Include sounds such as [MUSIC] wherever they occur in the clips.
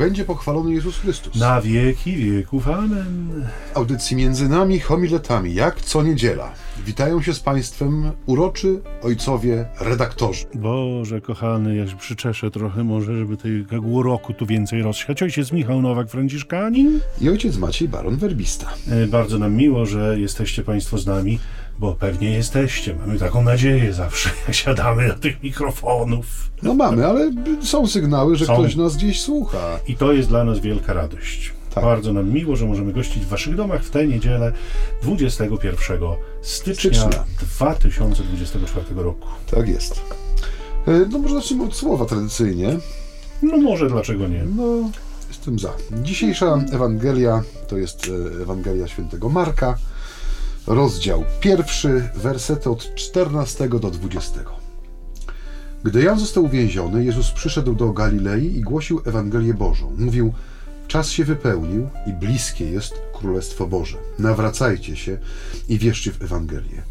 będzie pochwalony Jezus Chrystus. Na wieki wieków. Amen. Audycji między nami homiletami, jak co niedziela. Witają się z Państwem uroczy ojcowie redaktorzy. Boże kochany, ja się przyczeszę trochę może, żeby tego uroku tu więcej rozsiać. Ojciec Michał Nowak, Franciszkanin. I ojciec Maciej Baron Werbista. E, Bardzo nam miło, że jesteście Państwo z nami, bo pewnie jesteście. Mamy taką nadzieję zawsze, [LAUGHS] jak siadamy do tych mikrofonów. No mamy, ale są sygnały, że Są. ktoś nas gdzieś słucha. I to jest dla nas wielka radość. Tak. Bardzo nam miło, że możemy gościć w Waszych domach w tę niedzielę 21 stycznia, Stycznia. 2024 roku. Tak jest. E, No może zacznijmy od słowa tradycyjnie. No może, dlaczego nie? No, jestem za. Dzisiejsza Ewangelia to jest e, Ewangelia świętego Marka, rozdział pierwszy, wersety od 14 do 20. Gdy Jan został uwięziony, Jezus przyszedł do Galilei i głosił Ewangelię Bożą. Mówił, czas się wypełnił i bliskie jest Królestwo Boże. Nawracajcie się i wierzcie w Ewangelię.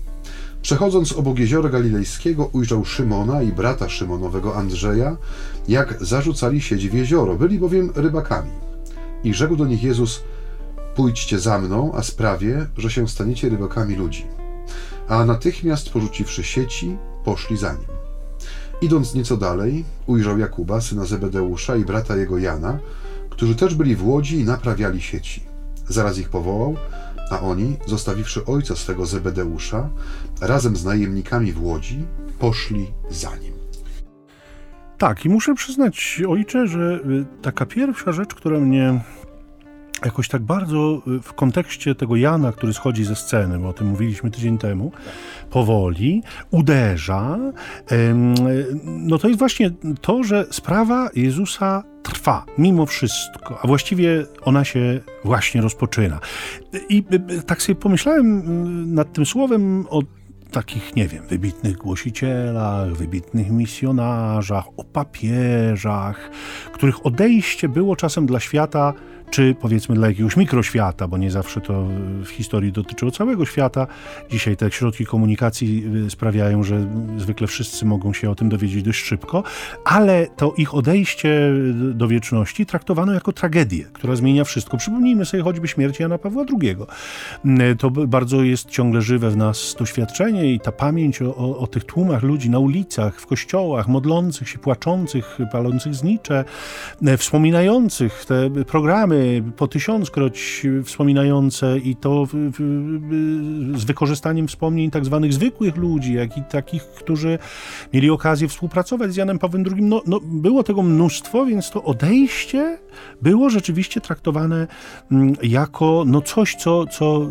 Przechodząc obok jeziora galilejskiego, ujrzał Szymona i brata Szymonowego Andrzeja, jak zarzucali sieć w jezioro, byli bowiem rybakami. I rzekł do nich Jezus: Pójdźcie za mną, a sprawię, że się staniecie rybakami ludzi. A natychmiast porzuciwszy sieci, poszli za nim. Idąc nieco dalej, ujrzał Jakuba, syna Zebedeusza i brata jego Jana, którzy też byli w łodzi i naprawiali sieci. Zaraz ich powołał, a oni, zostawiwszy ojca swego Zebedeusza, razem z najemnikami w łodzi, poszli za nim. Tak, i muszę przyznać, ojcze, że y, taka pierwsza rzecz, która mnie jakoś tak bardzo y, w kontekście tego Jana, który schodzi ze sceny, bo o tym mówiliśmy tydzień temu, powoli uderza, no to jest właśnie to, że sprawa Jezusa trwa mimo wszystko, a właściwie ona się właśnie rozpoczyna. I y, y, tak sobie pomyślałem nad tym słowem o takich, nie wiem, wybitnych głosicielach, wybitnych misjonarzach, o papieżach, których odejście było czasem dla świata, czy powiedzmy dla jakiegoś mikroświata, bo nie zawsze to w historii dotyczyło całego świata. Dzisiaj te środki komunikacji y, sprawiają, że zwykle wszyscy mogą się o tym dowiedzieć dość szybko, ale to ich odejście do wieczności traktowano jako tragedię, która zmienia wszystko. Przypomnijmy sobie choćby śmierć Jana Pawła II. Mm, To bardzo jest ciągle żywe w nas doświadczenie i ta pamięć o, o, o tych tłumach ludzi na ulicach, w kościołach, modlących się, płaczących, palących znicze, wspominających te programy po tysiąckroć wspominające i to w, w, z wykorzystaniem wspomnień tak zwanych zwykłych ludzi, jak i takich, którzy mieli okazję współpracować z Janem Pawłem II. No, no, było tego mnóstwo, więc to odejście było rzeczywiście traktowane mm, jako no coś, co, co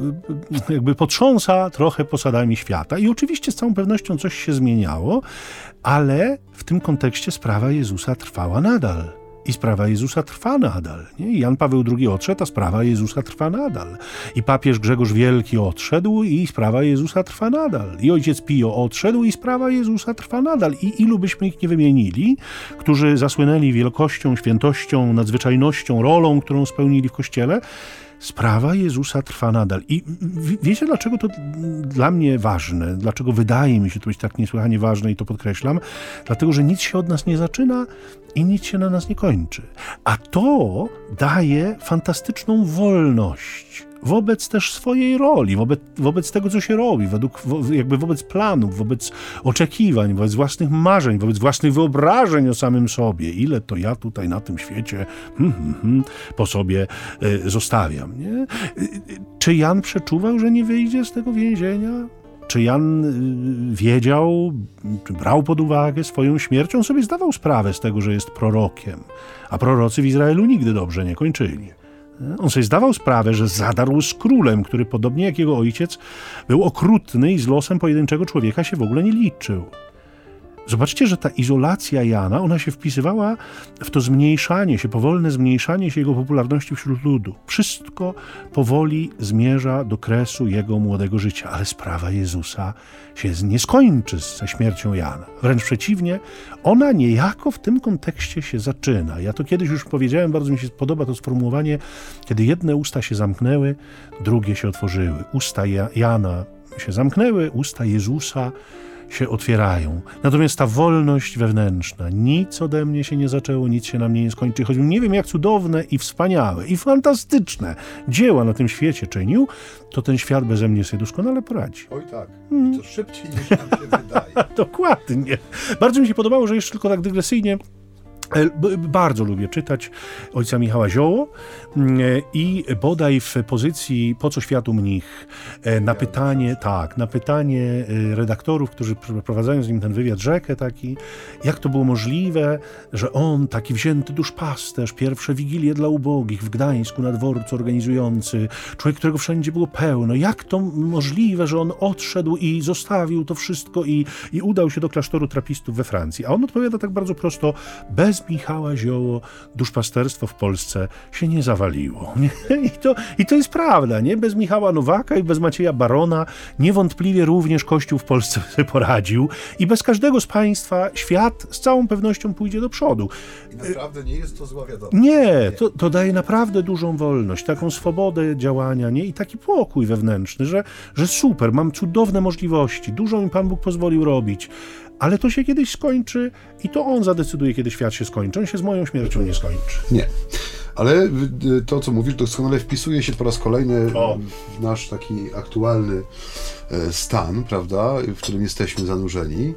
y, jakby potrząsa trochę posadami świata. I oczywiście z całą pewnością coś się zmieniało, ale w tym kontekście sprawa Jezusa trwała nadal. I sprawa Jezusa trwa nadal. Nie? Jan Paweł II odszedł, a sprawa Jezusa trwa nadal. I papież Grzegorz Wielki odszedł i sprawa Jezusa trwa nadal. I ojciec Pio odszedł i sprawa Jezusa trwa nadal. I ilu byśmy ich nie wymienili, którzy zasłynęli wielkością, świętością, nadzwyczajnością, rolą, którą spełnili w Kościele, sprawa Jezusa trwa nadal. I wiecie, dlaczego to dla mnie ważne? Dlaczego wydaje mi się to być tak niesłychanie ważne i to podkreślam? Dlatego, że nic się od nas nie zaczyna i nic się na nas nie kończy. A to daje fantastyczną wolność wobec też swojej roli, wobec, wobec tego, co się robi, według, jakby wobec planów, wobec oczekiwań, wobec własnych marzeń, wobec własnych wyobrażeń o samym sobie. Ile to ja tutaj na tym świecie hmm, hmm, hmm, po sobie e, zostawiam. Nie? E, e, Czy Jan przeczuwał, że nie wyjdzie z tego więzienia? Czy Jan y, wiedział, czy brał pod uwagę swoją śmierć? On sobie zdawał sprawę z tego, że jest prorokiem, a prorocy w Izraelu nigdy dobrze nie kończyli. On sobie zdawał sprawę, że zadarł z królem, który podobnie jak jego ojciec był okrutny i z losem pojedynczego człowieka się w ogóle nie liczył. Zobaczcie, że ta izolacja Jana, ona się wpisywała w to zmniejszanie się, powolne zmniejszanie się jego popularności wśród ludu. Wszystko powoli zmierza do kresu jego młodego życia, ale sprawa Jezusa się nie skończy ze śmiercią Jana. Wręcz przeciwnie, ona niejako w tym kontekście się zaczyna. Ja to kiedyś już powiedziałem, bardzo mi się podoba to sformułowanie, kiedy jedne usta się zamknęły, drugie się otworzyły. Usta Ja- Jana się zamknęły, usta Jezusa się otwierają. Natomiast ta wolność wewnętrzna, nic ode mnie się nie zaczęło, nic się na mnie nie skończy. Choć nie wiem, jak cudowne i wspaniałe i fantastyczne dzieła na tym świecie czynił, to ten świat beze mnie sobie doskonale poradzi. Oj tak, to szybciej niż nam się wydaje. [LAUGHS] Dokładnie. Bardzo mi się podobało, że jeszcze tylko tak dygresyjnie bardzo lubię czytać ojca Michała Zioło mm, e, i bodaj w pozycji Po co światu mnich e, na pytanie, tak, na pytanie redaktorów, którzy prowadzają z nim ten wywiad rzekę taki, jak to było możliwe, że on, taki wzięty duszpasterz, pierwsze wigilie dla ubogich w Gdańsku na dworcu organizujący, człowiek, którego wszędzie było pełno, jak to możliwe, że on odszedł i zostawił to wszystko i, i udał się do klasztoru trapistów we Francji. A on odpowiada tak bardzo prosto, bez Michała Zioło duszpasterstwo w Polsce się nie zawaliło. [LAUGHS] Nie? I, to, I to jest prawda, nie? Bez Michała Nowaka i bez Macieja Barona niewątpliwie również Kościół w Polsce sobie poradził i bez każdego z państwa świat z całą pewnością pójdzie do przodu. I naprawdę nie jest to zła wiadomość. Nie, to, to daje naprawdę dużą wolność, taką swobodę działania, nie? I taki pokój wewnętrzny, że, że super, mam cudowne możliwości, dużo mi Pan Bóg pozwolił robić ale to się kiedyś skończy i to on zadecyduje, kiedy świat się skończy. On się z moją śmiercią nie skończy. Nie. Ale y, to, co mówisz, doskonale wpisuje się po raz kolejny o. w nasz taki aktualny e, stan, prawda, w którym jesteśmy zanurzeni.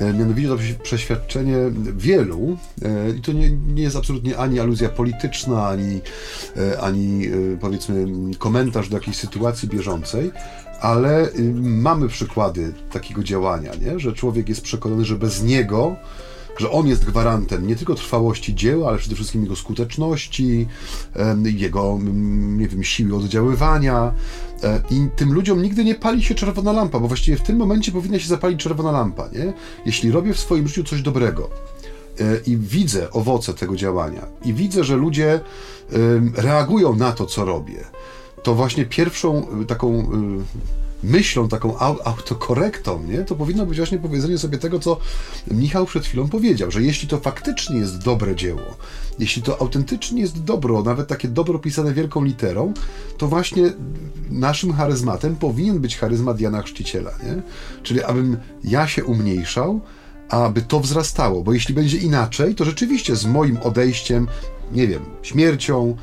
E, mianowicie to przeświadczenie wielu, e, i to nie, nie jest absolutnie ani aluzja polityczna, ani, ani powiedzmy komentarz do jakiejś sytuacji bieżącej, ale y, mamy przykłady takiego działania, nie? że człowiek jest przekonany, że bez niego, że on jest gwarantem nie tylko trwałości dzieła, ale przede wszystkim jego skuteczności, jego nie wiem, siły oddziaływania. E, I tym ludziom nigdy nie pali się czerwona lampa, bo właściwie w tym momencie powinna się zapalić czerwona lampa. Nie? Jeśli robię w swoim życiu coś dobrego, e, i widzę owoce tego działania, i widzę, że ludzie reagują na to, co robię, to właśnie pierwszą y, taką y, myślą, taką autokorektą, nie? to powinno być właśnie powiedzenie sobie tego, co Michał przed chwilą powiedział, że jeśli to faktycznie jest dobre dzieło, jeśli to autentycznie jest dobro, nawet takie dobro pisane wielką literą, to właśnie naszym charyzmatem powinien być charyzmat Jana Chrzciciela, nie? Czyli abym ja się umniejszał, aby to wzrastało, bo jeśli będzie inaczej, to rzeczywiście z moim odejściem, nie wiem, śmiercią,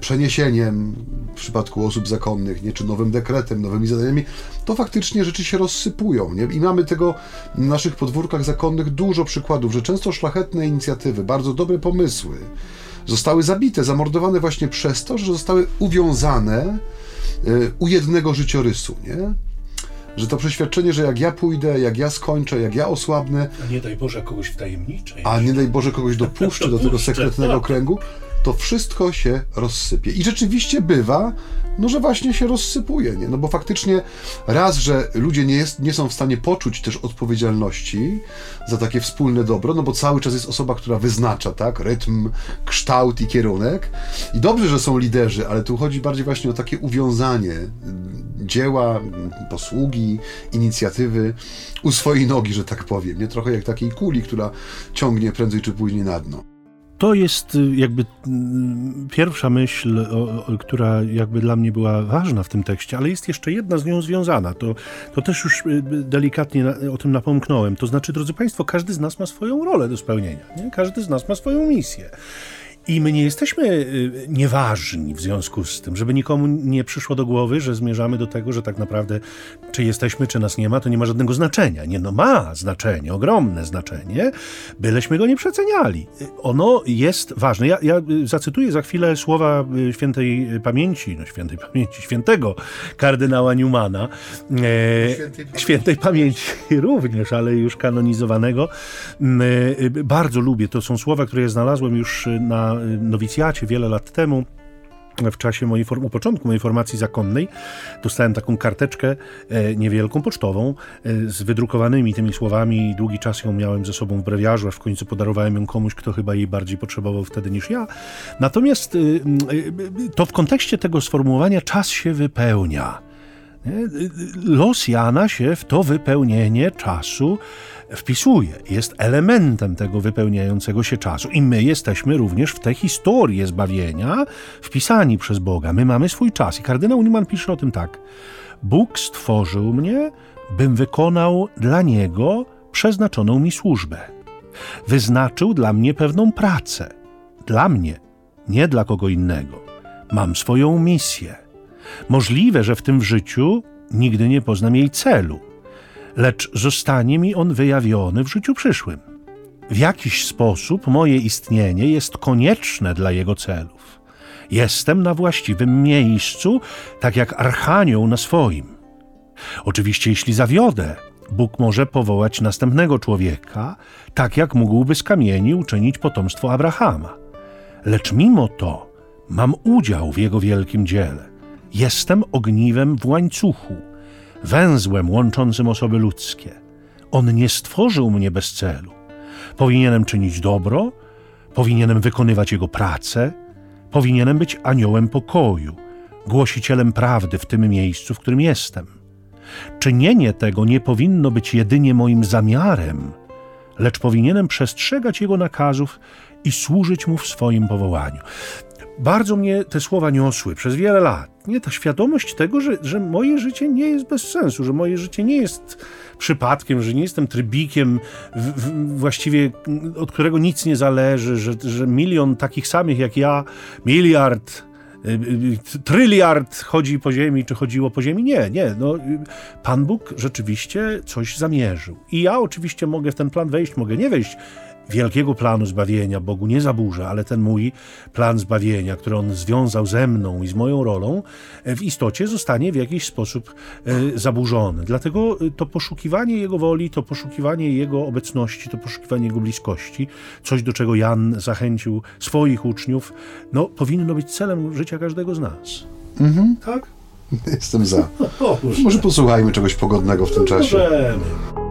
przeniesieniem w przypadku osób zakonnych, nie, czy nowym dekretem, nowymi zadaniami, to faktycznie rzeczy się rozsypują. Nie? I mamy tego w naszych podwórkach zakonnych dużo przykładów, że często szlachetne inicjatywy, bardzo dobre pomysły zostały zabite, zamordowane właśnie przez to, że zostały uwiązane y, u jednego życiorysu. Nie? że to przeświadczenie, że jak ja pójdę, jak ja skończę, jak ja osłabnę. A nie daj Boże kogoś wtajemniczę. A nie daj Boże kogoś dopuszczę do tego sekretnego kręgu, to wszystko się rozsypie. I rzeczywiście bywa, no że właśnie się rozsypuje, nie? No bo faktycznie raz, że ludzie nie, jest, nie są w stanie poczuć też odpowiedzialności za takie wspólne dobro, no bo cały czas jest osoba, która wyznacza, tak, rytm, kształt i kierunek. I dobrze, że są liderzy, ale tu chodzi bardziej właśnie o takie uwiązanie dzieła, posługi, inicjatywy u swojej nogi, że tak powiem, nie? Trochę jak takiej kuli, która ciągnie prędzej czy później na dno. To jest y, jakby mm, pierwsza myśl, która jakby dla mnie była ważna w tym tekście, ale jest jeszcze jedna z nią związana. To, to też już y, delikatnie o tym napomknąłem. To znaczy, drodzy Państwo, każdy z nas ma swoją rolę do spełnienia. Nie? Każdy z nas ma swoją misję. I my nie jesteśmy y, nieważni w związku z tym, żeby nikomu nie przyszło do głowy, że zmierzamy do tego, że tak naprawdę czy jesteśmy, czy nas nie ma, to nie ma żadnego znaczenia. Nie, no ma znaczenie, ogromne znaczenie, byleśmy go nie przeceniali. Ono jest ważne. Ja, ja zacytuję za chwilę słowa y, świętej pamięci, no świętej pamięci, świętego kardynała Newmana, e, świętej, pamięci również, ale już kanonizowanego. E, bardzo lubię, to są słowa, które znalazłem już na nowicjacie wiele lat temu w czasie mojej, u początku mojej formacji zakonnej dostałem taką karteczkę e, niewielką, pocztową, e, z wydrukowanymi tymi słowami. Długi czas ją miałem ze sobą w brewiarzu, aż w końcu podarowałem ją komuś, kto chyba jej bardziej potrzebował wtedy niż ja. Natomiast e, to w kontekście tego sformułowania czas się wypełnia. Los Jana się w to wypełnienie czasu wpisuje, jest elementem tego wypełniającego się czasu. I my jesteśmy również w tę historię zbawienia wpisani przez Boga. My mamy swój czas. I kardynał Newman pisze o tym tak. Bóg stworzył mnie, bym wykonał dla Niego przeznaczoną mi służbę. Wyznaczył dla mnie pewną pracę. Dla mnie, nie dla kogo innego. Mam swoją misję. Możliwe, że w tym życiu nigdy nie poznam jej celu, lecz zostanie mi on wyjawiony w życiu przyszłym. W jakiś sposób moje istnienie jest konieczne dla jego celów. Jestem na właściwym miejscu, tak jak archanioł na swoim. Oczywiście, jeśli zawiodę, Bóg może powołać następnego człowieka, tak jak mógłby z kamieni uczynić potomstwo Abrahama. Lecz mimo to mam udział w jego wielkim dziele. Jestem ogniwem w łańcuchu, węzłem łączącym osoby ludzkie. On nie stworzył mnie bez celu. Powinienem czynić dobro, powinienem wykonywać jego pracę, powinienem być aniołem pokoju, głosicielem prawdy w tym miejscu, w którym jestem. Czynienie tego nie powinno być jedynie moim zamiarem, lecz powinienem przestrzegać Jego nakazów i służyć Mu w swoim powołaniu. Bardzo mnie te słowa niosły przez wiele lat. Nie, ta świadomość tego, że, że moje życie nie jest bez sensu, że moje życie nie jest przypadkiem, że nie jestem trybikiem w, w, właściwie od którego nic nie zależy, że, że milion takich samych jak ja, miliard Y, y, tryliard chodzi po ziemi, czy chodziło po ziemi. Nie, nie. No, y, Pan Bóg rzeczywiście coś zamierzył. I ja oczywiście mogę w ten plan wejść, mogę nie wejść wielkiego planu zbawienia Bogu nie zaburza, ale ten mój plan zbawienia, który on związał ze mną i z moją rolą, e, w istocie zostanie w jakiś sposób e, zaburzony. Dlatego e, to poszukiwanie Jego woli, to poszukiwanie Jego obecności, to poszukiwanie Jego bliskości, coś do czego Jan zachęcił swoich uczniów, no powinno być celem życia każdego z nas. Mhm. Tak? Jestem za. Może posłuchajmy czegoś pogodnego w tym czasie. Możemy.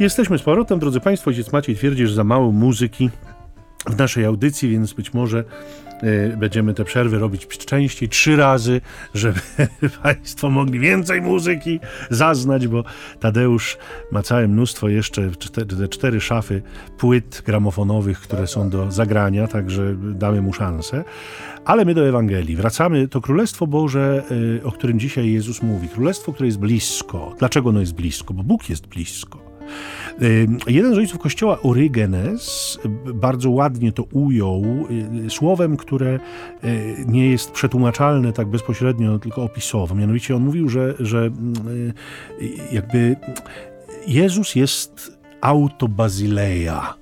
Jesteśmy z powrotem, drodzy Państwo. Ojciec Maciej twierdzi, że za mało muzyki w naszej audycji, więc być może y, będziemy te przerwy robić częściej, trzy razy, żeby [LAUGHS] Państwo mogli więcej muzyki zaznać, bo Tadeusz ma całe mnóstwo jeszcze, cztery, cztery szafy płyt gramofonowych, które są do zagrania, także damy mu szansę. Ale my do Ewangelii. Wracamy. To Królestwo Boże, y, o którym dzisiaj Jezus mówi. Królestwo, które jest blisko. Dlaczego ono jest blisko? Bo Bóg jest blisko. Jeden z ojców kościoła, Orygenes, bardzo ładnie to ujął y, słowem, które y, nie jest przetłumaczalne tak bezpośrednio, tylko opisowo. Mianowicie on mówił, że, że y, jakby Jezus jest autobazileia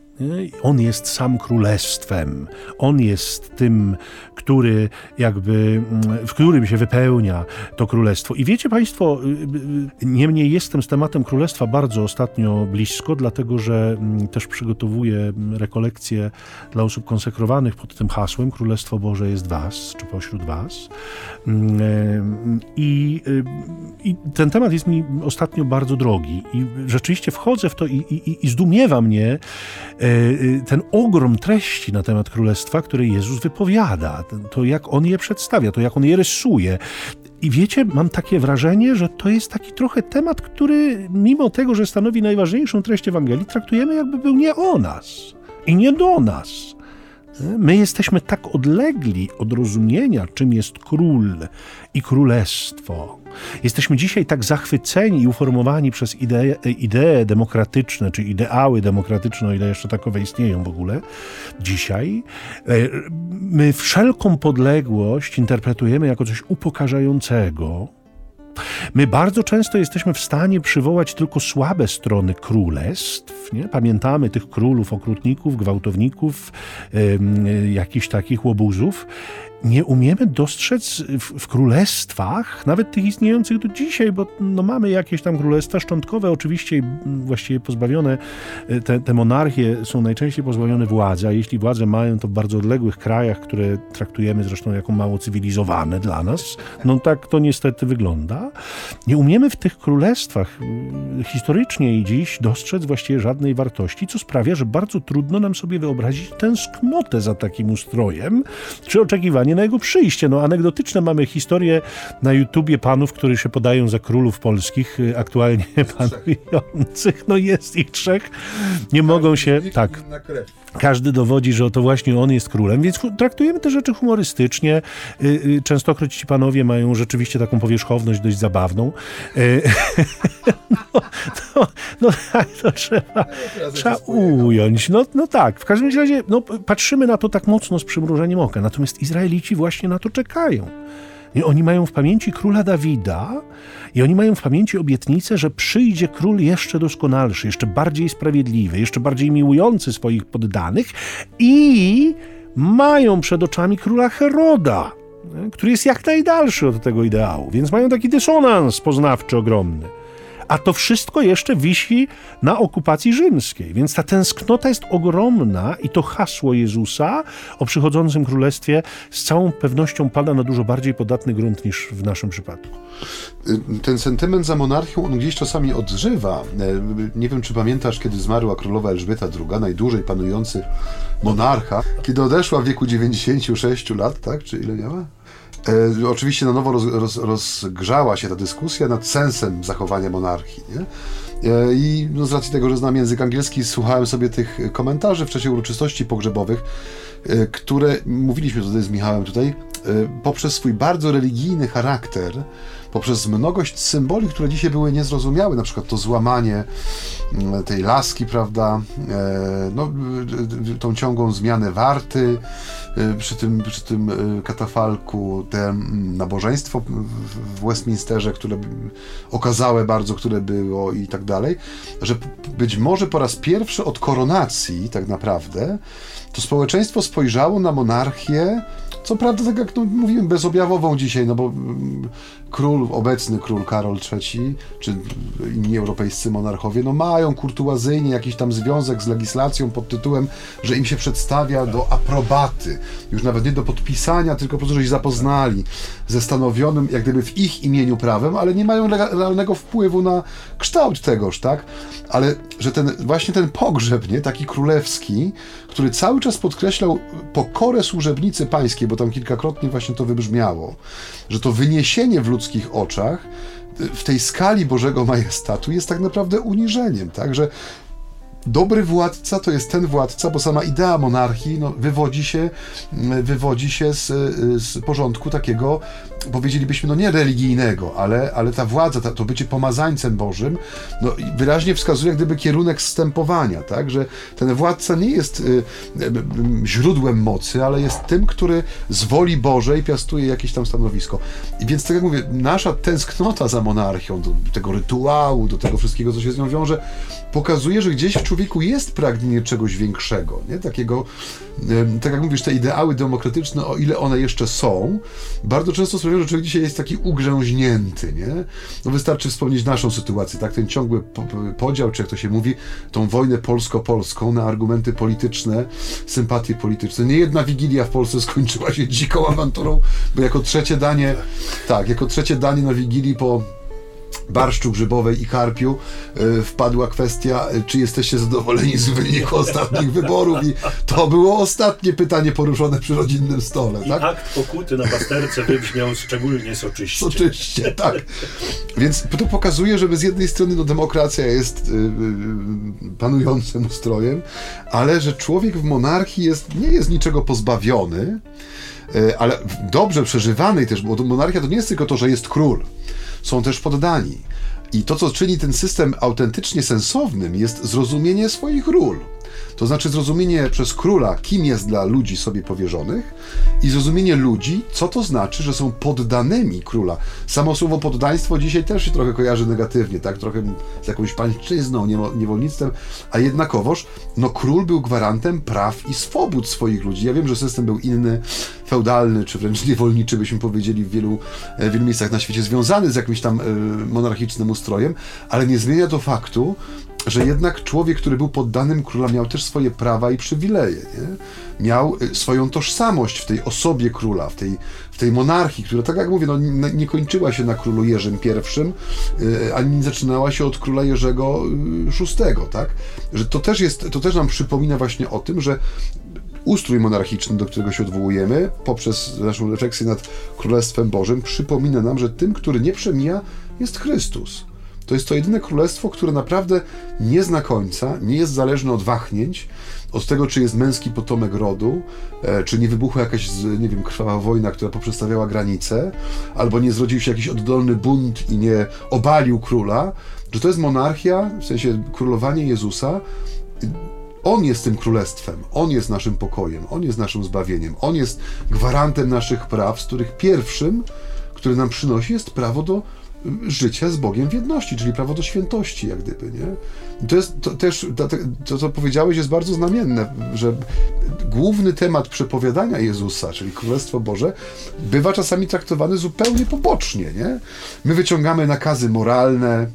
on jest sam królestwem. On jest tym, który jakby, w którym się wypełnia to królestwo. I wiecie Państwo, y, y, niemniej jestem z tematem królestwa bardzo ostatnio blisko, dlatego że mm, też przygotowuję rekolekcje dla osób konsekrowanych pod tym hasłem Królestwo Boże jest Was, czy pośród Was. Mm, I, y, i ten temat jest mi ostatnio bardzo drogi i rzeczywiście wchodzę w to i, i, i zdumiewa mnie ten ogrom treści na temat królestwa, które Jezus wypowiada, to jak on je przedstawia, to jak on je rysuje. I wiecie, mam takie wrażenie, że to jest taki trochę temat, który mimo tego, że stanowi najważniejszą treść Ewangelii, traktujemy jakby był nie o nas i nie do nas. My jesteśmy tak odlegli od rozumienia, czym jest król i królestwo. Jesteśmy dzisiaj tak zachwyceni i uformowani przez idee, idee demokratyczne, czy ideały demokratyczne, o ile jeszcze takowe istnieją w ogóle dzisiaj. E, my wszelką podległość interpretujemy jako coś upokarzającego, My bardzo często jesteśmy w stanie przywołać tylko słabe strony królestw. Nie? Pamiętamy tych królów, okrutników, gwałtowników, yy, jakichś takich łobuzów nie umiemy dostrzec w, w, królestwach, nawet tych istniejących do dzisiaj, bo no, mamy jakieś tam królestwa szczątkowe, oczywiście właściwie pozbawione, e, te, te monarchie są najczęściej pozbawione władzy, a jeśli władzę mają, to w bardzo odległych krajach, które traktujemy zresztą jako mało cywilizowane dla nas. No tak to niestety wygląda. Nie umiemy w tych królestwach historycznie i dziś dostrzec właściwie żadnej wartości, co sprawia, że bardzo trudno nam sobie wyobrazić tęsknotę za takim ustrojem, czy oczekiwanie oczekiwanie na jego przyjście. No, anegdotyczne mamy historie na YouTubie panów, którzy się podają za królów polskich, y, aktualnie [LAUGHS] panujących. No jest ich trzech. Nie mogą się... Tak. Każdy dowodzi, że to właśnie on jest królem, więc traktujemy te rzeczy humorystycznie. Y, y, częstokroć ci panowie mają rzeczywiście taką powierzchowność dość zabawną. [LAUGHS] No, no, no tak, to trzeba, trzeba ująć. No, no tak, w każdym razie no, patrzymy na to tak mocno z przymrużeniem oka. Natomiast Izraelici właśnie na to czekają. I oni mają w pamięci króla Dawida i oni mają w pamięci obietnicę, że przyjdzie król jeszcze doskonalszy, jeszcze bardziej sprawiedliwy, jeszcze bardziej miłujący swoich poddanych i mają przed oczami króla Heroda, który jest jak najdalszy od tego ideału, więc mają taki dysonans poznawczy ogromny a to wszystko jeszcze wisi na okupacji rzymskiej. Więc ta tęsknota jest ogromna i to hasło Jezusa o przychodzącym królestwie z całą pewnością pada na dużo bardziej podatny grunt niż w naszym przypadku. Ten sentyment za monarchią, on gdzieś czasami odżywa. Nie wiem, czy pamiętasz, kiedy zmarła królowa Elżbieta II, najdłużej panujący monarcha, kiedy odeszła w wieku 96 lat, tak? Czy ile miała? E, oczywiście na nowo roz, roz, rozgrzała się ta dyskusja nad sensem zachowania monarchii. Nie? E, I no, z racji tego, że znam język angielski, słuchałem sobie tych komentarzy w czasie uroczystości pogrzebowych, e, które mówiliśmy tutaj z Michałem tutaj, poprzez swój bardzo religijny charakter poprzez mnogość symboli, które dzisiaj były niezrozumiałe, na przykład to złamanie mm, tej laski, prawda, e, no, tą ciągłą zmianę warty przy tym, przy tym katafalku, te mm, nabożeństwo w Westminsterze, które okazałe bardzo, które było i tak dalej, że być może po raz pierwszy od koronacji tak naprawdę to społeczeństwo spojrzało na monarchię co prawda, tak jak no, mówiłem, bezobjawową dzisiaj, no bo mm, król, obecny król Karol III, czy inni europejscy monarchowie, no mają kurtuazyjnie jakiś tam związek z legislacją pod tytułem, że im się przedstawia do aprobaty, już nawet nie do podpisania, tylko po prostu, że się zapoznali ze stanowionym, jak gdyby w ich imieniu prawem, ale nie mają realnego wpływu na kształt tegoż, tak? Ale, że ten, właśnie ten pogrzeb, nie, taki królewski, który cały czas podkreślał pokorę służebnicy pańskiej, bo tam kilkakrotnie właśnie to wybrzmiało, że to wyniesienie w ludzkich oczach. W tej skali Bożego majestatu jest tak naprawdę uniżeniem, tak, że dobry władca to jest ten władca, bo sama idea monarchii no, wywodzi się, wywodzi się z, z porządku takiego, powiedzielibyśmy, no nie religijnego, ale, ale ta władza, ta, to bycie pomazańcem Bożym, no, wyraźnie wskazuje gdyby kierunek zstępowania, tak, że ten władca nie jest y, y, źródłem mocy, ale jest tym, który z woli Bożej piastuje jakieś tam stanowisko. I więc tak jak mówię, nasza tęsknota za monarchią, do tego rytuału, do tego wszystkiego, co się z nią wiąże, pokazuje, że gdzieś w człowieku jest pragnienie czegoś większego, nie? Takiego, tak jak mówisz, te ideały demokratyczne, o ile one jeszcze są, bardzo często sprawiają, że człowiek dzisiaj jest taki ugrzęźnięty, nie? No wystarczy wspomnieć naszą sytuację, tak? Ten ciągły podział, czy jak to się mówi, tą wojnę polsko-polską na argumenty polityczne, sympatie polityczne. Nie jedna wigilia w Polsce [LAUGHS] skończyła się dziką awanturą, bo jako trzecie danie, tak, jako trzecie danie na wigilii po barszczu grzybowej i karpiu e, wpadła kwestia, e, czy jesteście zadowoleni z wyniku ostatnich wyborów i to było ostatnie pytanie poruszone przy rodzinnym stole. I tak? akt pokuty na pasterce wybrzmiał szczególnie soczyście. Soczyście, tak. Więc to pokazuje, że z jednej strony no, demokracja jest yy, panującym ustrojem, ale że człowiek w monarchii jest, nie jest niczego pozbawiony, ale dobrze przeżywanej też, bo monarchia to nie jest tylko to, że jest król są też poddani. I to, co czyni ten system autentycznie sensownym, jest zrozumienie swoich ról. To znaczy zrozumienie przez króla, kim jest dla ludzi sobie powierzonych i zrozumienie ludzi, co to znaczy, że są poddanymi króla. Samo słowo poddaństwo dzisiaj też się trochę kojarzy negatywnie, tak? Trochę z jakąś pańszczyzną, niewolnictwem, a jednakowoż, no król był gwarantem praw i swobód swoich ludzi. Ja wiem, że system był inny, feudalny, czy wręcz niewolniczy, byśmy powiedzieli w wielu, w wielu miejscach na świecie, związany z jakimś tam e, monarchicznym ustrojem, ale nie zmienia to faktu, że jednak człowiek, który był poddanym króla, miał też swoje prawa i przywileje. Nie? Miał y, swoją tożsamość w tej osobie króla, w tej, w tej monarchii, która, tak jak mówię, no, nie kończyła się na królu Jerzym I, y, ani nie zaczynała się od króla Jerzego VI, y, tak? Że to też, jest, to też nam przypomina właśnie o tym, że ustrój monarchiczny, do którego się odwołujemy, poprzez naszą refleksję nad Królestwem Bożym, przypomina nam, że tym, który nie przemija, jest Chrystus. To jest to jedyne królestwo, które naprawdę nie zna końca, nie jest zależne od wahnięć, od tego, czy jest męski potomek rodu, e, czy nie wybuchła jakaś, nie wiem, krwawa wojna, która poprzestawiała granice, albo nie zrodził się jakiś oddolny bunt i nie obalił króla, że to jest monarchia, w sensie królowanie Jezusa. On jest tym królestwem, On jest naszym pokojem, On jest naszym zbawieniem, On jest gwarantem naszych praw, z których pierwszym, który nam przynosi, jest prawo do życia z Bogiem w jedności, czyli prawo do świętości, jak gdyby, nie? To jest to też, to co powiedziałeś jest bardzo znamienne, że główny temat przepowiadania Jezusa, czyli Królestwo Boże, bywa czasami traktowany zupełnie pobocznie, nie? My wyciągamy nakazy moralne,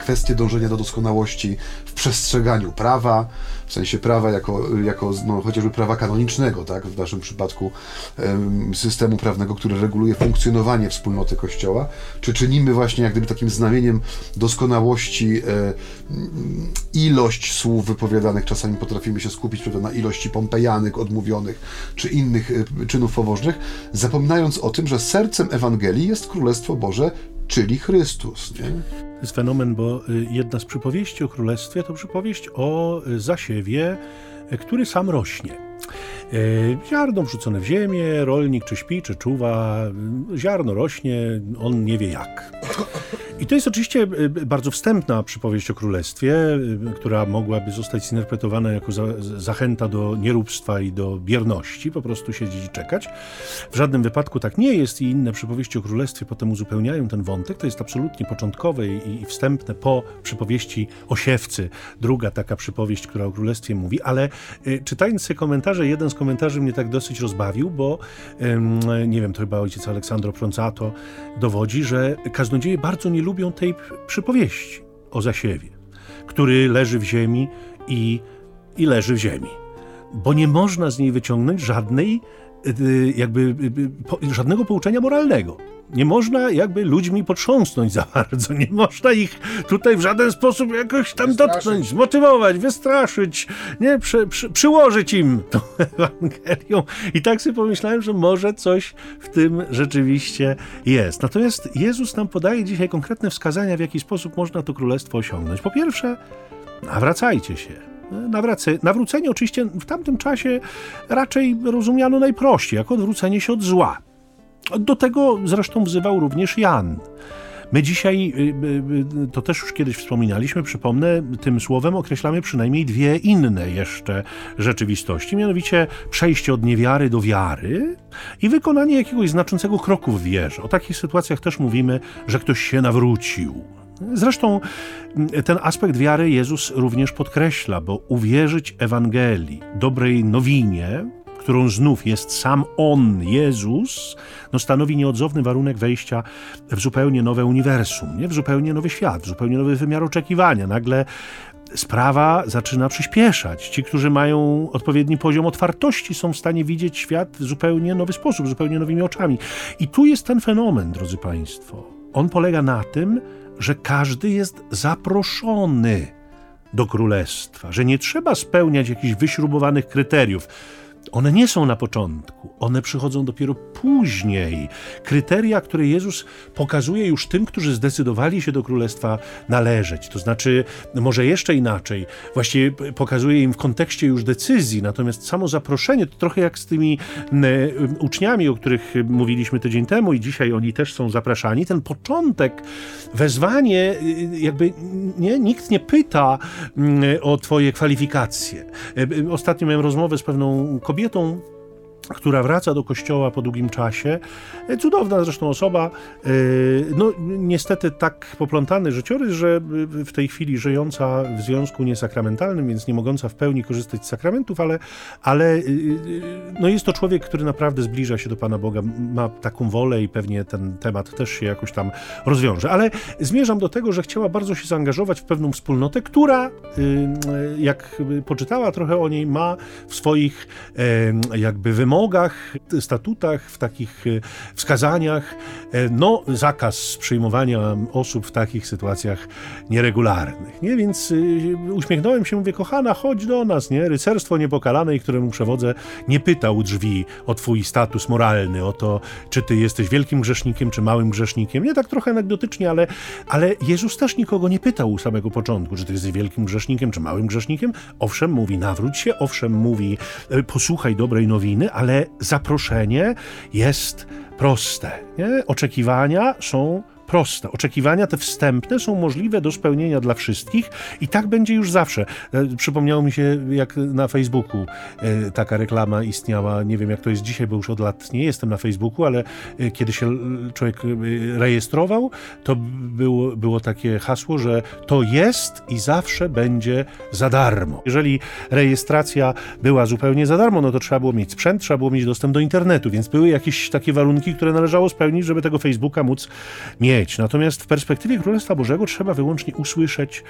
kwestie dążenia do doskonałości w przestrzeganiu prawa, w sensie prawa jako, jako no, chociażby prawa kanonicznego, tak, w naszym przypadku systemu prawnego, który reguluje funkcjonowanie wspólnoty Kościoła, czy czynimy właśnie jak gdyby takim znamieniem doskonałości e, ilość słów wypowiadanych, czasami potrafimy się skupić prawda, na ilości pompejanych, odmówionych, czy innych e, czynów pobożnych, zapominając o tym, że sercem Ewangelii jest Królestwo Boże, czyli Chrystus. Nie? To jest fenomen, bo y, jedna z przypowieści o królestwie to przypowieść o y, zasiewie, y, który sam rośnie. Ziarno wrzucone w ziemię, rolnik czy śpi, czy czuwa, ziarno rośnie, on nie wie jak. I to jest oczywiście e, bardzo wstępna przypowieść o królestwie, e, która mogłaby zostać zinterpretowana jako za, zachęta do nieróbstwa i do bierności, po prostu siedzieć i czekać. W żadnym wypadku tak nie jest i inne przypowieści o królestwie potem uzupełniają ten wątek. To jest absolutnie początkowe i, wstępne po przypowieści o siewcy. Druga taka przypowieść, która o królestwie mówi, ale czytając sobie komentarze, jeden z komentarzy mnie tak dosyć rozbawił, bo nie wiem, to chyba ojciec Aleksandro Proncato dowodzi, że kaznodzieje bardzo nie lubią tej przypowieści o zasiewie, który leży w ziemi i, i leży w ziemi. Bo nie można z niej wyciągnąć żadnej, jakby, y, y, żadnego pouczenia moralnego. Nie można jakby ludźmi potrząsnąć za [LAUGHS] bardzo, nie można ich tutaj w żaden sposób jakoś tam wystraszyć. dotknąć, zmotywować, wystraszyć, nie, przy, przy, przyłożyć im [LAUGHS] tą Ewangelią. I tak sobie pomyślałem, że może coś w tym rzeczywiście jest. Natomiast Jezus nam podaje dzisiaj konkretne wskazania, w jaki sposób można to królestwo osiągnąć. Po pierwsze, nawracajcie się. Nawrace, nawrócenie oczywiście w tamtym czasie raczej rozumiano najprościej, jako odwrócenie się od zła. Do tego zresztą wzywał również Jan. My dzisiaj, y, y, y, to też już kiedyś wspominaliśmy, przypomnę, tym słowem określamy przynajmniej dwie inne jeszcze rzeczywistości, mianowicie przejście od niewiary do wiary i wykonanie jakiegoś znaczącego kroku w wierze. O takich sytuacjach też mówimy, że ktoś się nawrócił. Zresztą ten aspekt wiary Jezus również podkreśla, bo uwierzyć Ewangelii, dobrej nowinie, którą znów jest sam On, Jezus, no stanowi nieodzowny warunek wejścia w zupełnie nowe uniwersum, nie? w zupełnie nowy świat, w zupełnie nowy wymiar oczekiwania. Nagle sprawa zaczyna przyspieszać. Ci, którzy mają odpowiedni poziom otwartości, są w stanie widzieć świat w zupełnie nowy sposób, zupełnie nowymi oczami. I tu jest ten fenomen, drodzy Państwo. On polega na tym, że każdy jest zaproszony do królestwa, że nie trzeba spełniać jakichś wyśrubowanych kryteriów one nie są na początku, one przychodzą dopiero później. Kryteria, które Jezus pokazuje już tym, którzy zdecydowali się do królestwa należeć. To znaczy, może jeszcze inaczej, właściwie pokazuje im w kontekście już decyzji, natomiast samo zaproszenie to trochę jak z tymi uczniami, o których mówiliśmy tydzień temu i dzisiaj oni też są zapraszani. Ten początek, wezwanie, y, jakby nie, nikt nie pyta o Twoje kwalifikacje. E, ostatnio miałem rozmowę z pewną kobietą, Beaton. Która wraca do kościoła po długim czasie. E, cudowna zresztą osoba. E, no, niestety tak poplątany życiorys, że w tej chwili żyjąca w związku niesakramentalnym, więc nie mogąca w pełni korzystać z sakramentów, ale, ale e, no jest to człowiek, który naprawdę zbliża się do Pana Boga, ma taką wolę i pewnie ten temat też się jakoś tam rozwiąże. Ale zmierzam do tego, że chciała bardzo się zaangażować w pewną wspólnotę, która, jak poczytała trochę o niej, ma w swoich jakby wymogach, wymogach, statutach, w takich e, wskazaniach, e, no, zakaz przyjmowania osób w takich sytuacjach nieregularnych. Nie? Więc e, uśmiechnąłem się, mówię, kochana, chodź do nas, nie? Rycerstwo niepokalanej, któremu przewodzę, nie pytał drzwi o twój status moralny, o to, czy ty jesteś wielkim grzesznikiem, czy małym grzesznikiem. Nie tak trochę anegdotycznie, ale, ale Jezus też nikogo nie pytał u samego początku, czy ty jesteś wielkim grzesznikiem, czy małym grzesznikiem. Owszem, mówi, nawróć się, owszem, mówi, posłuchaj dobrej nowiny, ale ale zaproszenie jest proste. Nie? Oczekiwania są proste. Oczekiwania te wstępne są możliwe do spełnienia dla wszystkich i tak będzie już zawsze. E, przypomniało mi się, jak na Facebooku e, taka reklama istniała. Nie wiem, jak to jest dzisiaj, bo już od lat nie jestem na Facebooku, ale e, kiedy się człowiek rejestrował, to było, było takie hasło, że to jest i zawsze będzie za darmo. Jeżeli rejestracja była zupełnie za darmo, no to trzeba było mieć sprzęt, trzeba było mieć dostęp do internetu, więc były jakieś takie warunki, które należało spełnić, żeby tego Facebooka móc mieć mieć. Natomiast w perspektywie Królestwa Bożego trzeba wyłącznie usłyszeć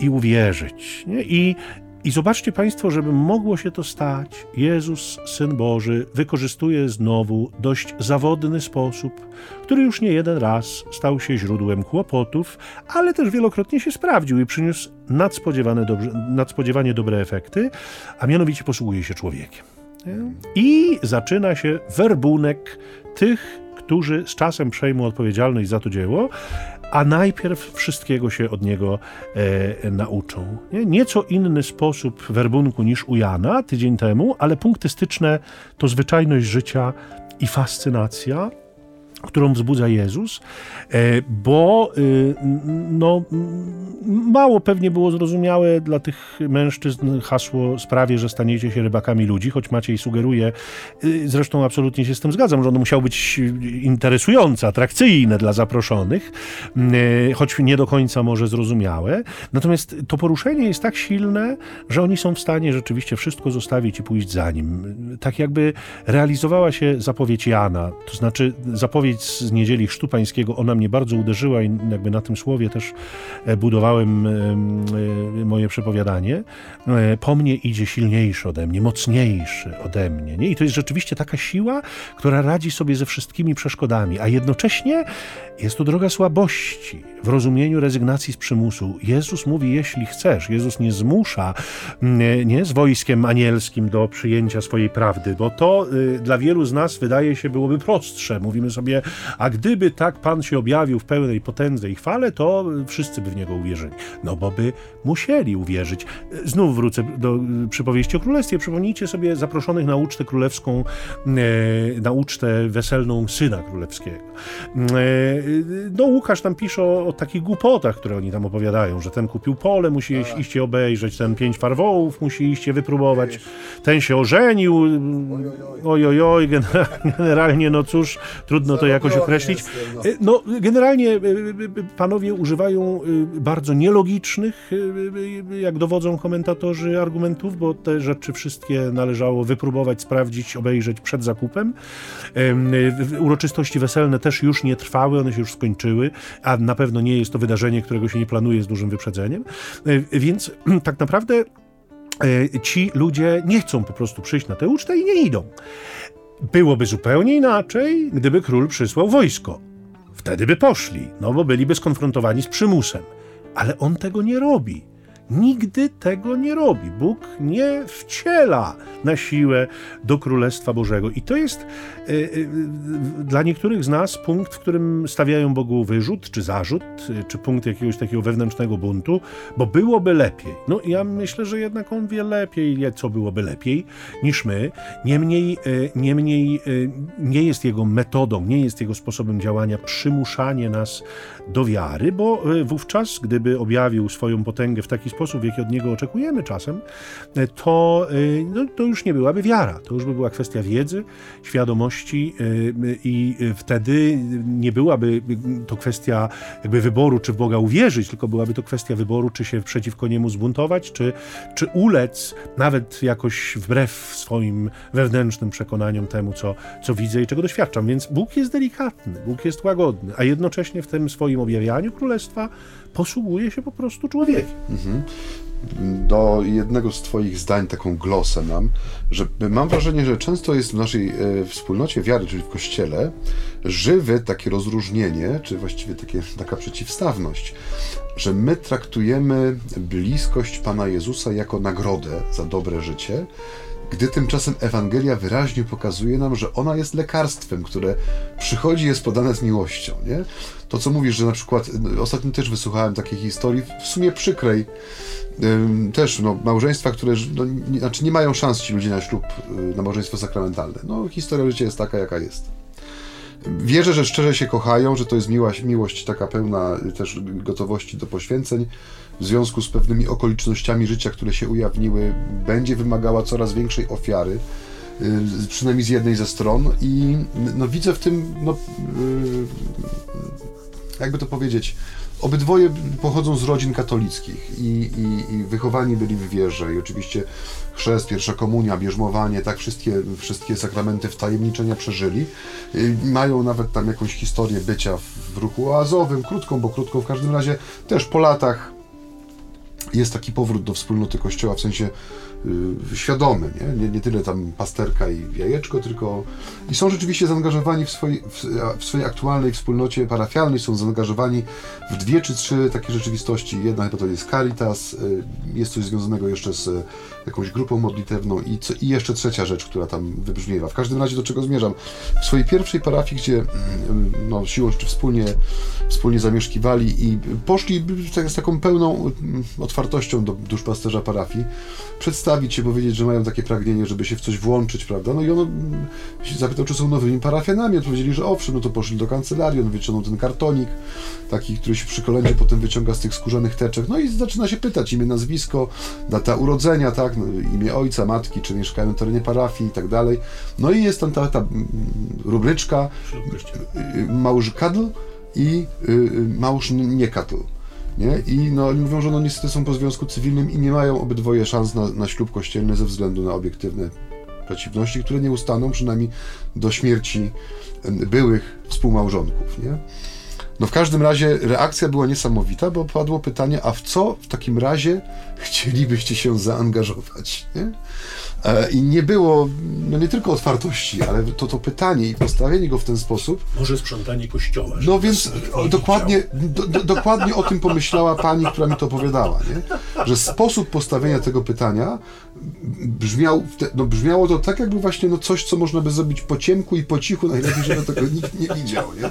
i uwierzyć. Nie? I, I zobaczcie Państwo, żeby mogło się to stać, Jezus, Syn Boży, wykorzystuje znowu dość zawodny sposób, który już nie jeden raz stał się źródłem kłopotów, ale też wielokrotnie się sprawdził i przyniósł nadspodziewane, dobrze, nadspodziewanie dobre efekty, a mianowicie posługuje się człowiekiem. I zaczyna się werbunek tych, którzy z czasem przejmą odpowiedzialność za to dzieło, a najpierw wszystkiego się od niego e, nauczą. Nie? Nieco inny sposób werbunku niż u Jana tydzień temu, ale punkty styczne to zwyczajność życia i fascynacja którą wzbudza Jezus, e, bo y, no, mało pewnie było zrozumiałe dla tych mężczyzn hasło sprawie, że staniecie się rybakami ludzi, choć Maciej sugeruje, y, zresztą absolutnie się z tym zgadzam, że ono musiało być interesujące, atrakcyjne dla zaproszonych, y, choć nie do końca może zrozumiałe. Natomiast to poruszenie jest tak silne, że oni są w stanie rzeczywiście wszystko zostawić i pójść za nim. Tak jakby realizowała się zapowiedź Jana, to znaczy zapowiedź z niedzieli Chrztu Pańskiego, ona mnie bardzo uderzyła i jakby na tym słowie też e, budowałem e, moje przepowiadanie. E, po mnie idzie silniejszy ode mnie, mocniejszy ode mnie. Nie? I to jest rzeczywiście taka siła, która radzi sobie ze wszystkimi przeszkodami, a jednocześnie jest to droga słabości w rozumieniu rezygnacji z przymusu. Jezus mówi, jeśli chcesz. Jezus nie zmusza nie z wojskiem anielskim do przyjęcia swojej prawdy, bo to y, dla wielu z nas wydaje się byłoby prostsze. Mówimy sobie, a gdyby tak Pan się objawił w pełnej potędze i chwale, to wszyscy by w Niego uwierzyli. No bo by musieli uwierzyć. Znów wrócę do przypowieści o królestwie. Przypomnijcie sobie zaproszonych na ucztę królewską, e, na ucztę weselną syna królewskiego. E, no Łukasz tam pisze o, o takich głupotach, które oni tam opowiadają, że ten kupił pole, musi tak. iść je obejrzeć, ten pięć farwołów musi iść je wypróbować, ten się ożenił, oj, oj, generalnie, no cóż, trudno to jakoś określić. No. E, no, generalnie e, e, panowie używają bardzo nielogicznych, jak dowodzą komentatorzy, argumentów, bo te rzeczy wszystkie należało wypróbować, sprawdzić, obejrzeć przed zakupem. Uroczystości weselne też już nie trwały, one się już skończyły, a na pewno nie jest to wydarzenie, którego się nie planuje z dużym wyprzedzeniem. Więc [CLEARS THROAT] tak naprawdę ci ludzie nie chcą po prostu przyjść na tę ucztę i nie idą. Byłoby zupełnie inaczej, gdyby król przysłał wojsko. Wtedy by poszli, no bo byliby skonfrontowani z przymusem. Ale on tego nie robi. Nigdy tego nie robi. Bóg nie wciela na siłę do Królestwa Bożego. I to jest y, y, dla niektórych z nas punkt, w którym stawiają Bogu wyrzut czy zarzut, y, czy punkt jakiegoś takiego wewnętrznego buntu, bo byłoby lepiej. No ja myślę, że jednak on wie lepiej, co byłoby lepiej niż my. Niemniej, niemniej nie jest jego metodą, nie jest jego sposobem działania przymuszanie nas do wiary, bo wówczas, gdyby objawił swoją potęgę w taki sposób, w jaki od niego oczekujemy czasem, to, no, to już nie byłaby wiara. To już by była kwestia wiedzy, świadomości i wtedy nie byłaby to kwestia jakby wyboru, czy w Boga uwierzyć, tylko byłaby to kwestia wyboru, czy się przeciwko niemu zbuntować, czy, czy ulec, nawet jakoś wbrew swoim wewnętrznym przekonaniom temu, co, co widzę i czego doświadczam. Więc Bóg jest delikatny, Bóg jest łagodny, a jednocześnie w tym swoim objawianiu królestwa posługuje się po prostu człowiekiem. Mhm do jednego z Twoich zdań taką glosę mam, że mam wrażenie, że często jest w naszej e, wspólnocie wiary, czyli w Kościele, żywe takie rozróżnienie, czy właściwie takie, taka przeciwstawność, że my traktujemy bliskość Pana Jezusa jako nagrodę za dobre życie, gdy tymczasem Ewangelia wyraźnie pokazuje nam, że ona jest lekarstwem, które przychodzi, jest podane z miłością. Nie? To, co mówisz, że na przykład, ostatnio też wysłuchałem takiej historii, w sumie przykrej, też no, małżeństwa, które no, nie, znaczy nie mają szans ci ludzie na ślub, y, na małżeństwo sakramentalne. No, historia życia jest taka, jaka jest. Wierzę, że szczerze się kochają, że to jest miłość, miłość taka pełna też gotowości do poświęceń. W związku z pewnymi okolicznościami życia, które się ujawniły, będzie wymagała coraz większej ofiary, y, przynajmniej z jednej ze stron. I no, widzę w tym, no, y, jakby to powiedzieć, Obydwoje pochodzą z rodzin katolickich i, i, i, wychowani byli w wierze i oczywiście chrzest, pierwsza komunia, bierzmowanie, tak wszystkie, wszystkie sakramenty wtajemniczenia przeżyli. Y, mają nawet tam jakąś historię bycia w ruchu oazowym, krótką, bo krótką w każdym razie też po latach jest taki powrót do wspólnoty Kościoła w sensie świadomy, nie? nie? Nie, tyle tam pasterka i jajeczko, tylko i są rzeczywiście zaangażowani w w, w swojej aktualnej wspólnocie parafialnej, są zaangażowani w dwie czy trzy takie rzeczywistości. Jedna chyba to jest Caritas, y, jest coś związanego jeszcze z jakąś grupą modlitewną i, co, i jeszcze trzecia rzecz, która tam wybrzmiewa. W każdym razie do czego zmierzam? W swojej pierwszej parafii, gdzie mm, no, siłą czy wspólnie, wspólnie zamieszkiwali i poszli z taką pełną mm, otwartością do duszpasterza parafii, przedstawić się, powiedzieć, że mają takie pragnienie, żeby się w coś włączyć, prawda? No i on mm, się zapytał, czy są nowymi parafianami, odpowiedzieli, że owszem, no to poszli do kancelarii, on wyciągnął ten kartonik, taki, który się przy kolędzie potem wyciąga z tych skórzanych teczek, no i zaczyna się pytać imię, nazwisko, data urodzenia, tak, no, imię ojca, matki, czy mieszkają na terenie parafii i tak dalej. No i jest tam ta, ta mm, rubryczka y, y, małż kadl i y, małż nie kadl. Nie? I no, oni mówią, że no niestety są po związku cywilnym i nie mają obydwoje szans na, na ślub kościelny ze względu na obiektywne przeciwności, które nie ustaną przynajmniej do śmierci byłych współmałżonków. Nie? No w każdym razie reakcja była niesamowita, bo padło pytanie, a w co w takim razie chcielibyście się zaangażować? Nie? E, I nie było, no nie tylko otwartości, ale to, to pytanie i postawienie go w ten sposób. Może sprzątanie kościoła. No więc dokładnie, do, do, dokładnie o tym pomyślała pani, która mi to opowiadała, nie? że sposób postawienia tego pytania brzmiał, no brzmiało to tak, jakby właśnie no coś, co można by zrobić po ciemku i po cichu, najlepiej, żeby tego nikt nie widział. Nie?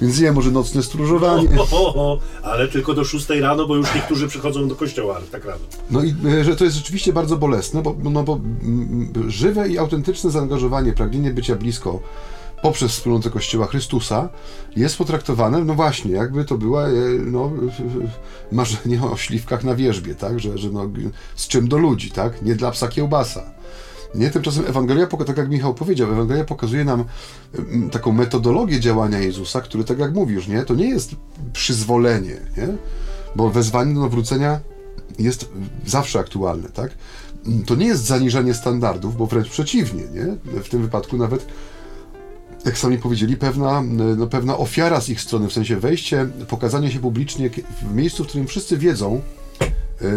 Więc nie, może nocne stróżowanie. O, o, o, ale tylko do 6 rano, bo już niektórzy przychodzą do kościoła tak rano. No i e, że to jest rzeczywiście bardzo bolesne, bo, no bo żywe i autentyczne zaangażowanie, pragnienie bycia blisko poprzez wspólnotę Kościoła Chrystusa jest potraktowane, no właśnie, jakby to była e, no, marzenie o śliwkach na wierzbie, tak, że, że no, z czym do ludzi, tak, nie dla psa kiełbasa. Nie, tymczasem Ewangelia, tak jak Michał powiedział, Ewangelia pokazuje nam taką metodologię działania Jezusa, który, tak jak mówisz, nie, to nie jest przyzwolenie, nie, bo wezwanie do nawrócenia jest zawsze aktualne, tak? To nie jest zaniżanie standardów, bo wręcz przeciwnie, nie? W tym wypadku nawet jak sami powiedzieli, pewna, no, pewna ofiara z ich strony, w sensie wejście, pokazanie się publicznie w miejscu, w którym wszyscy wiedzą,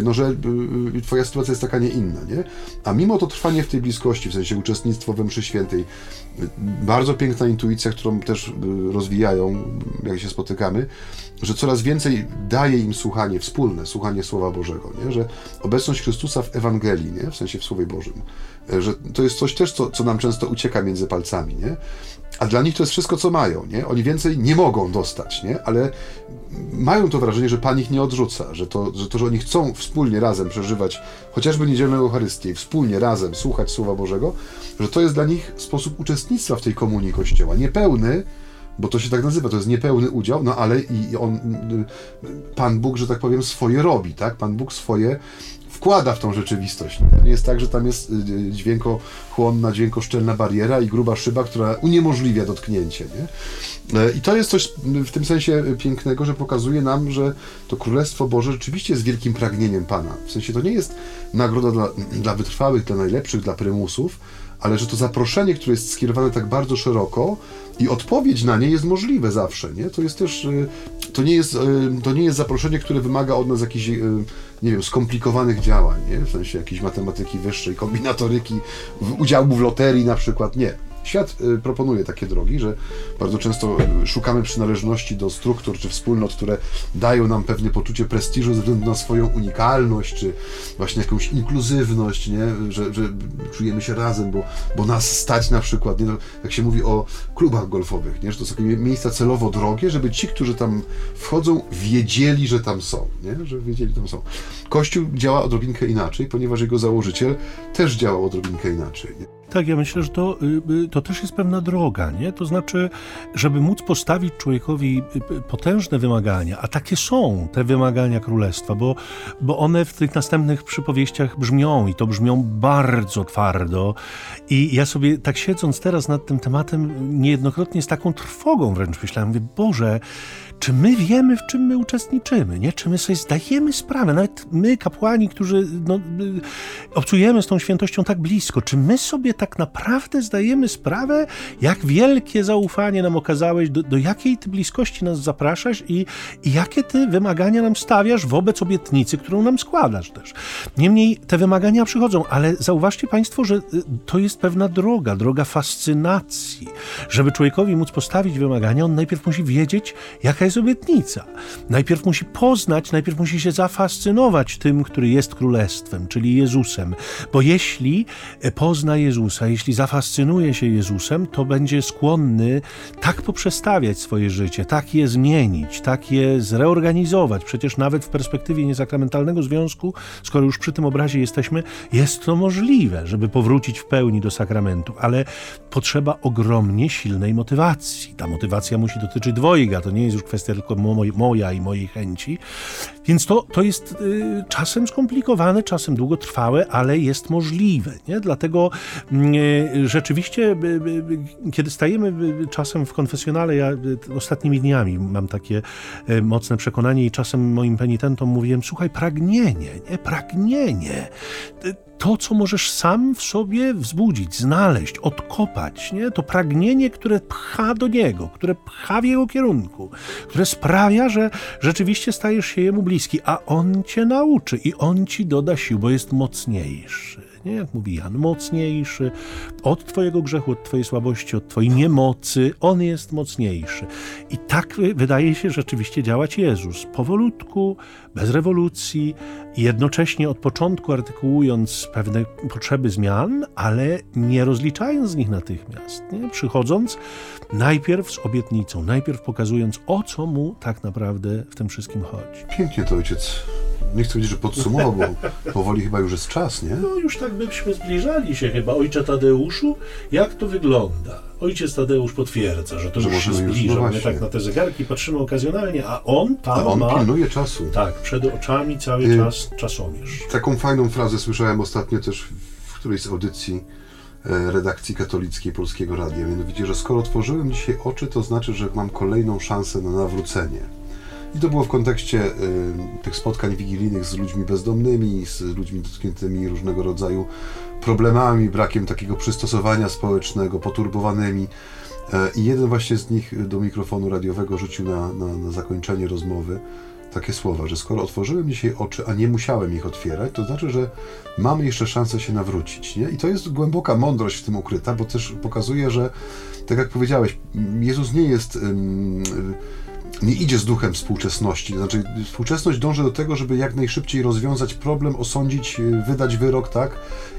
no, że y, twoja sytuacja jest taka, nie inna, nie? A mimo to trwanie w tej bliskości, w sensie uczestnictwo we mszy świętej, y, bardzo piękna intuicja, którą też y, rozwijają, jak się spotykamy, że coraz więcej daje im słuchanie wspólne, słuchanie Słowa Bożego, nie? że obecność Chrystusa w Ewangelii, nie? w sensie w Słowie Bożym, że to jest coś też, co, co nam często ucieka między palcami, nie? A dla nich to jest wszystko, co mają, nie? Oni więcej nie mogą dostać, nie? Ale mają to wrażenie, że Pan ich nie odrzuca, że to, że to, że oni chcą wspólnie razem przeżywać chociażby niedzielną Eucharystię, wspólnie razem słuchać Słowa Bożego, że to jest dla nich sposób uczestnictwa w tej komunii Kościoła. Niepełny, bo to się tak nazywa, to jest niepełny udział, no ale i on, Pan Bóg, że tak powiem, swoje robi, tak? Pan Bóg swoje wkłada w tą rzeczywistość. Nie jest tak, że tam jest y, dźwiękochłonna, dźwiękoszczelna bariera i gruba szyba, która uniemożliwia dotknięcie. Nie? E, I to jest coś w tym sensie pięknego, że pokazuje nam, że to Królestwo Boże rzeczywiście jest wielkim pragnieniem Pana. W sensie to nie jest nagroda dla, dla wytrwałych, dla najlepszych, dla prymusów, ale że to zaproszenie, które jest skierowane tak bardzo szeroko i odpowiedź na nie jest możliwe zawsze, nie? To jest też, y, to nie jest, y, to nie jest zaproszenie, które wymaga od nas jakichś, y, nie wiem, skomplikowanych działań, nie? W sensie jakiejś matematyki wyższej, kombinatoryki, udziału w loterii na przykład, nie Świat y, proponuje takie drogi, że bardzo często y, szukamy przynależności do struktur czy wspólnot, które dają nam pewne poczucie prestiżu ze względu na swoją unikalność, czy właśnie jakąś inkluzywność, nie? Że, że czujemy się razem, bo, bo nas stać na przykład, nie? jak się mówi o klubach golfowych, nie? że to są takie miejsca celowo drogie, żeby ci, którzy tam wchodzą, wiedzieli, że tam są, nie? że wiedzieli, tam są. Kościół działa odrobinkę inaczej, ponieważ jego założyciel też działał odrobinkę inaczej. Nie? Tak, ja myślę, że to, y, y, to też jest pewna droga, nie? To znaczy, żeby móc postawić człowiekowi y, potężne wymagania, a takie są te wymagania królestwa, bo, bo one w tych następnych przypowieściach brzmią i to brzmią bardzo twardo. I ja sobie tak siedząc teraz nad tym tematem, niejednokrotnie z taką trwogą wręcz myślałem, mówię, Boże, czy my wiemy, w czym my uczestniczymy, nie? Czy my sobie zdajemy sprawę, nawet my, kapłani, którzy no, obcujemy z tą świętością tak blisko, czy my sobie tak naprawdę zdajemy sprawę, jak wielkie zaufanie nam okazałeś, do, do jakiej ty bliskości nas zapraszasz i, i jakie ty wymagania nam stawiasz wobec obietnicy, którą nam składasz też. Niemniej te wymagania przychodzą, ale zauważcie Państwo, że y, to jest pewna droga, droga fascynacji. Żeby człowiekowi móc postawić wymagania, on najpierw musi wiedzieć, jaka jest obietnica. Najpierw musi poznać, najpierw musi się zafascynować tym, który jest królestwem, czyli Jezusem. Bo jeśli pozna Jezusa, jeśli zafascynuje się Jezusem, to będzie skłonny tak poprzestawiać swoje życie, tak je zmienić, tak je zreorganizować. Przecież nawet w perspektywie niesakramentalnego związku, skoro już przy tym obrazie jesteśmy, jest to możliwe, żeby powrócić w pełni do sakramentów, ale potrzeba ogromnie silnej motywacji. Ta motywacja musi dotyczyć dwojga, to nie jest już kwestia kwestia tylko moja i mojej chęci. Więc to, to jest y, czasem skomplikowane, czasem długotrwałe, ale jest możliwe. Nie? Dlatego mm, y, rzeczywiście, y, kiedy stajemy czasem w konfesjonale, ja ostatnimi dniami mam takie mocne przekonanie i czasem moim penitentom mówiłem, słuchaj, pragnienie, nie? Pragnienie to, co możesz sam w sobie wzbudzić, znaleźć, odkopać, nie? to pragnienie, które pcha do niego, które pcha w jego kierunku, które sprawia, że rzeczywiście stajesz się jemu bliski, a on cię nauczy i on ci doda sił, bo jest mocniejszy nie? Jak mówi Jan, mocniejszy od Twojego grzechu, od Twojej słabości, od Twojej niemocy. On jest mocniejszy. I tak wydaje się rzeczywiście działać Jezus. Powolutku, bez rewolucji, jednocześnie od początku artykułując pewne potrzeby zmian, ale nie rozliczając z nich natychmiast. Nie? Przychodząc najpierw z obietnicą, najpierw pokazując, o co mu tak naprawdę w tym wszystkim chodzi. Pięknie to ojciec nie chcę powiedzieć, że podsumował, bo powoli chyba już jest czas, nie? No już tak byśmy zbliżali się chyba. Ojcze Tadeuszu, jak to wygląda? Ojciec Tadeusz potwierdza, że to że już się zbliża. No My tak na te zegarki patrzymy okazjonalnie, a on tam a on ma... pilnuje czasu. Tak, przed oczami cały y czas czasomierz. Taką fajną frazę słyszałem ostatnio też w którejś z audycji e, redakcji katolickiej Polskiego Radia. Mianowicie, że skoro otworzyłem dzisiaj oczy, to znaczy, że mam kolejną szansę na nawrócenie. I to było w kontekście y, tych spotkań wigilijnych z ludźmi bezdomnymi, z ludźmi dotkniętymi różnego rodzaju problemami, brakiem takiego przystosowania społecznego, poturbowanymi. Y, I jeden właśnie z nich do mikrofonu radiowego rzucił na, na, na zakończenie rozmowy, takie słowa, że skoro otworzyłem dzisiaj oczy, a nie musiałem ich otwierać, to znaczy, że mamy jeszcze szansę się nawrócić. Nie? I to jest głęboka mądrość w tym ukryta, bo też pokazuje, że tak jak powiedziałeś, Jezus nie jest. Nie idzie z duchem współczesności. Znaczy, współczesność dąży do tego, żeby jak najszybciej rozwiązać problem, osądzić, y, wydać wyrok, tak?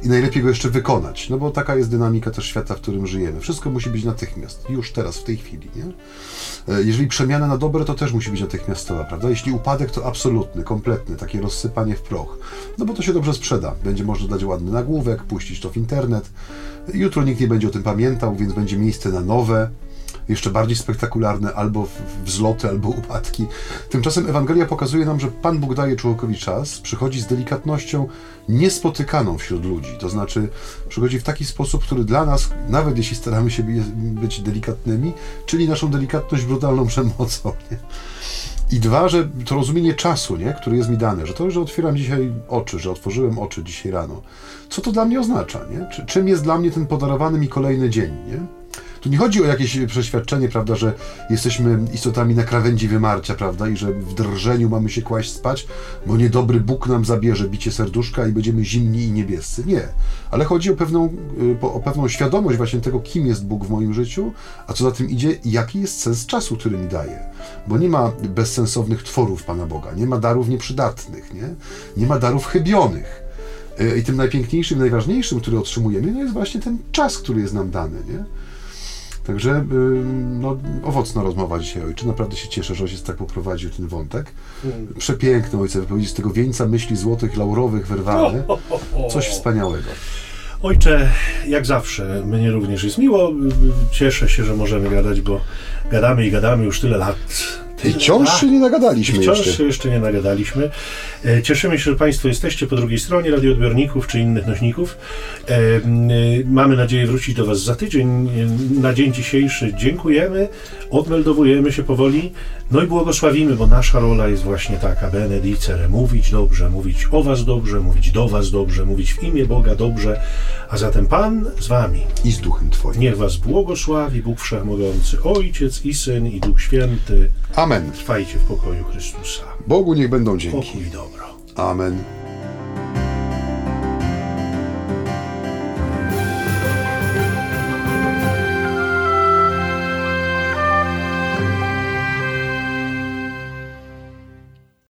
I najlepiej go jeszcze wykonać. No bo taka jest dynamika też świata, w którym żyjemy. Wszystko musi być natychmiast, już teraz, w tej chwili, nie? E, jeżeli przemiana na dobre, to też musi być natychmiastowa, prawda? Jeśli upadek, to absolutny, kompletny, takie rozsypanie w proch. No bo to się dobrze sprzeda. Będzie można dać ładny nagłówek, puścić to w internet. Jutro nikt nie będzie o tym pamiętał, więc będzie miejsce na nowe jeszcze bardziej spektakularne albo wzloty, albo upadki. Tymczasem Ewangelia pokazuje nam, że Pan Bóg daje człowiekowi czas, przychodzi z delikatnością niespotykaną wśród ludzi. To znaczy, przychodzi w taki sposób, który dla nas, nawet jeśli staramy się być delikatnymi, czyli naszą delikatność brutalną przemocą. Nie? I dwa, że to rozumienie czasu, nie, który jest mi dane, że to, że otwieram dzisiaj oczy, że otworzyłem oczy dzisiaj rano, co to dla mnie oznacza, nie? Czy, czym jest dla mnie ten podarowany mi kolejny dzień, nie? Tu nie chodzi o jakieś przeświadczenie, prawda, że jesteśmy istotami na krawędzi wymarcia, prawda, i że w drżeniu mamy się kłaść spać, bo niedobry Bóg nam zabierze bicie serduszka i będziemy zimni i niebiescy. Nie. Ale chodzi o pewną, y, o pewną świadomość właśnie tego, kim jest Bóg w moim życiu, a co za tym idzie, jaki jest sens czasu, który mi daje. Bo nie ma bezsensownych tworów Pana Boga, nie ma darów nieprzydatnych, nie? Nie ma darów chybionych. Y, I tym najpiękniejszym, najważniejszym, który otrzymujemy, no jest właśnie ten czas, który jest nam dany, nie? Także no, owocna rozmowa dzisiaj, ojcze. Naprawdę się cieszę, że ojciec tak poprowadził ten wątek. Przepiękny ojciec wypowiedzi z tego wieńca myśli złotych, laurowych wyrwany. [LAUGHS] Coś wspaniałego. Ojcze, jak zawsze, mnie również jest miło. Cieszę się, że możemy gadać, bo gadamy i gadamy już tyle lat i wciąż się nie nagadaliśmy wciąż jeszcze. jeszcze nie nagadaliśmy. E, cieszymy się, że Państwo jesteście po drugiej stronie radioodbiorników czy innych nośników. E, mamy nadzieję wrócić do Was za tydzień. Na dzień dzisiejszy dziękujemy, odmeldowujemy się powoli, no i błogosławimy, bo nasza rola jest właśnie taka, benedicere, mówić dobrze, mówić o Was dobrze, mówić do Was dobrze, mówić w imię Boga dobrze, a zatem Pan z Wami. I z Duchem Twoim. Niech Was błogosławi Bóg Wszechmogący, Ojciec i Syn i Duch Święty. Amen. Trwajcie w pokoju Chrystusa. Bogu niech będą dzięki. Pokój i dobro. Amen.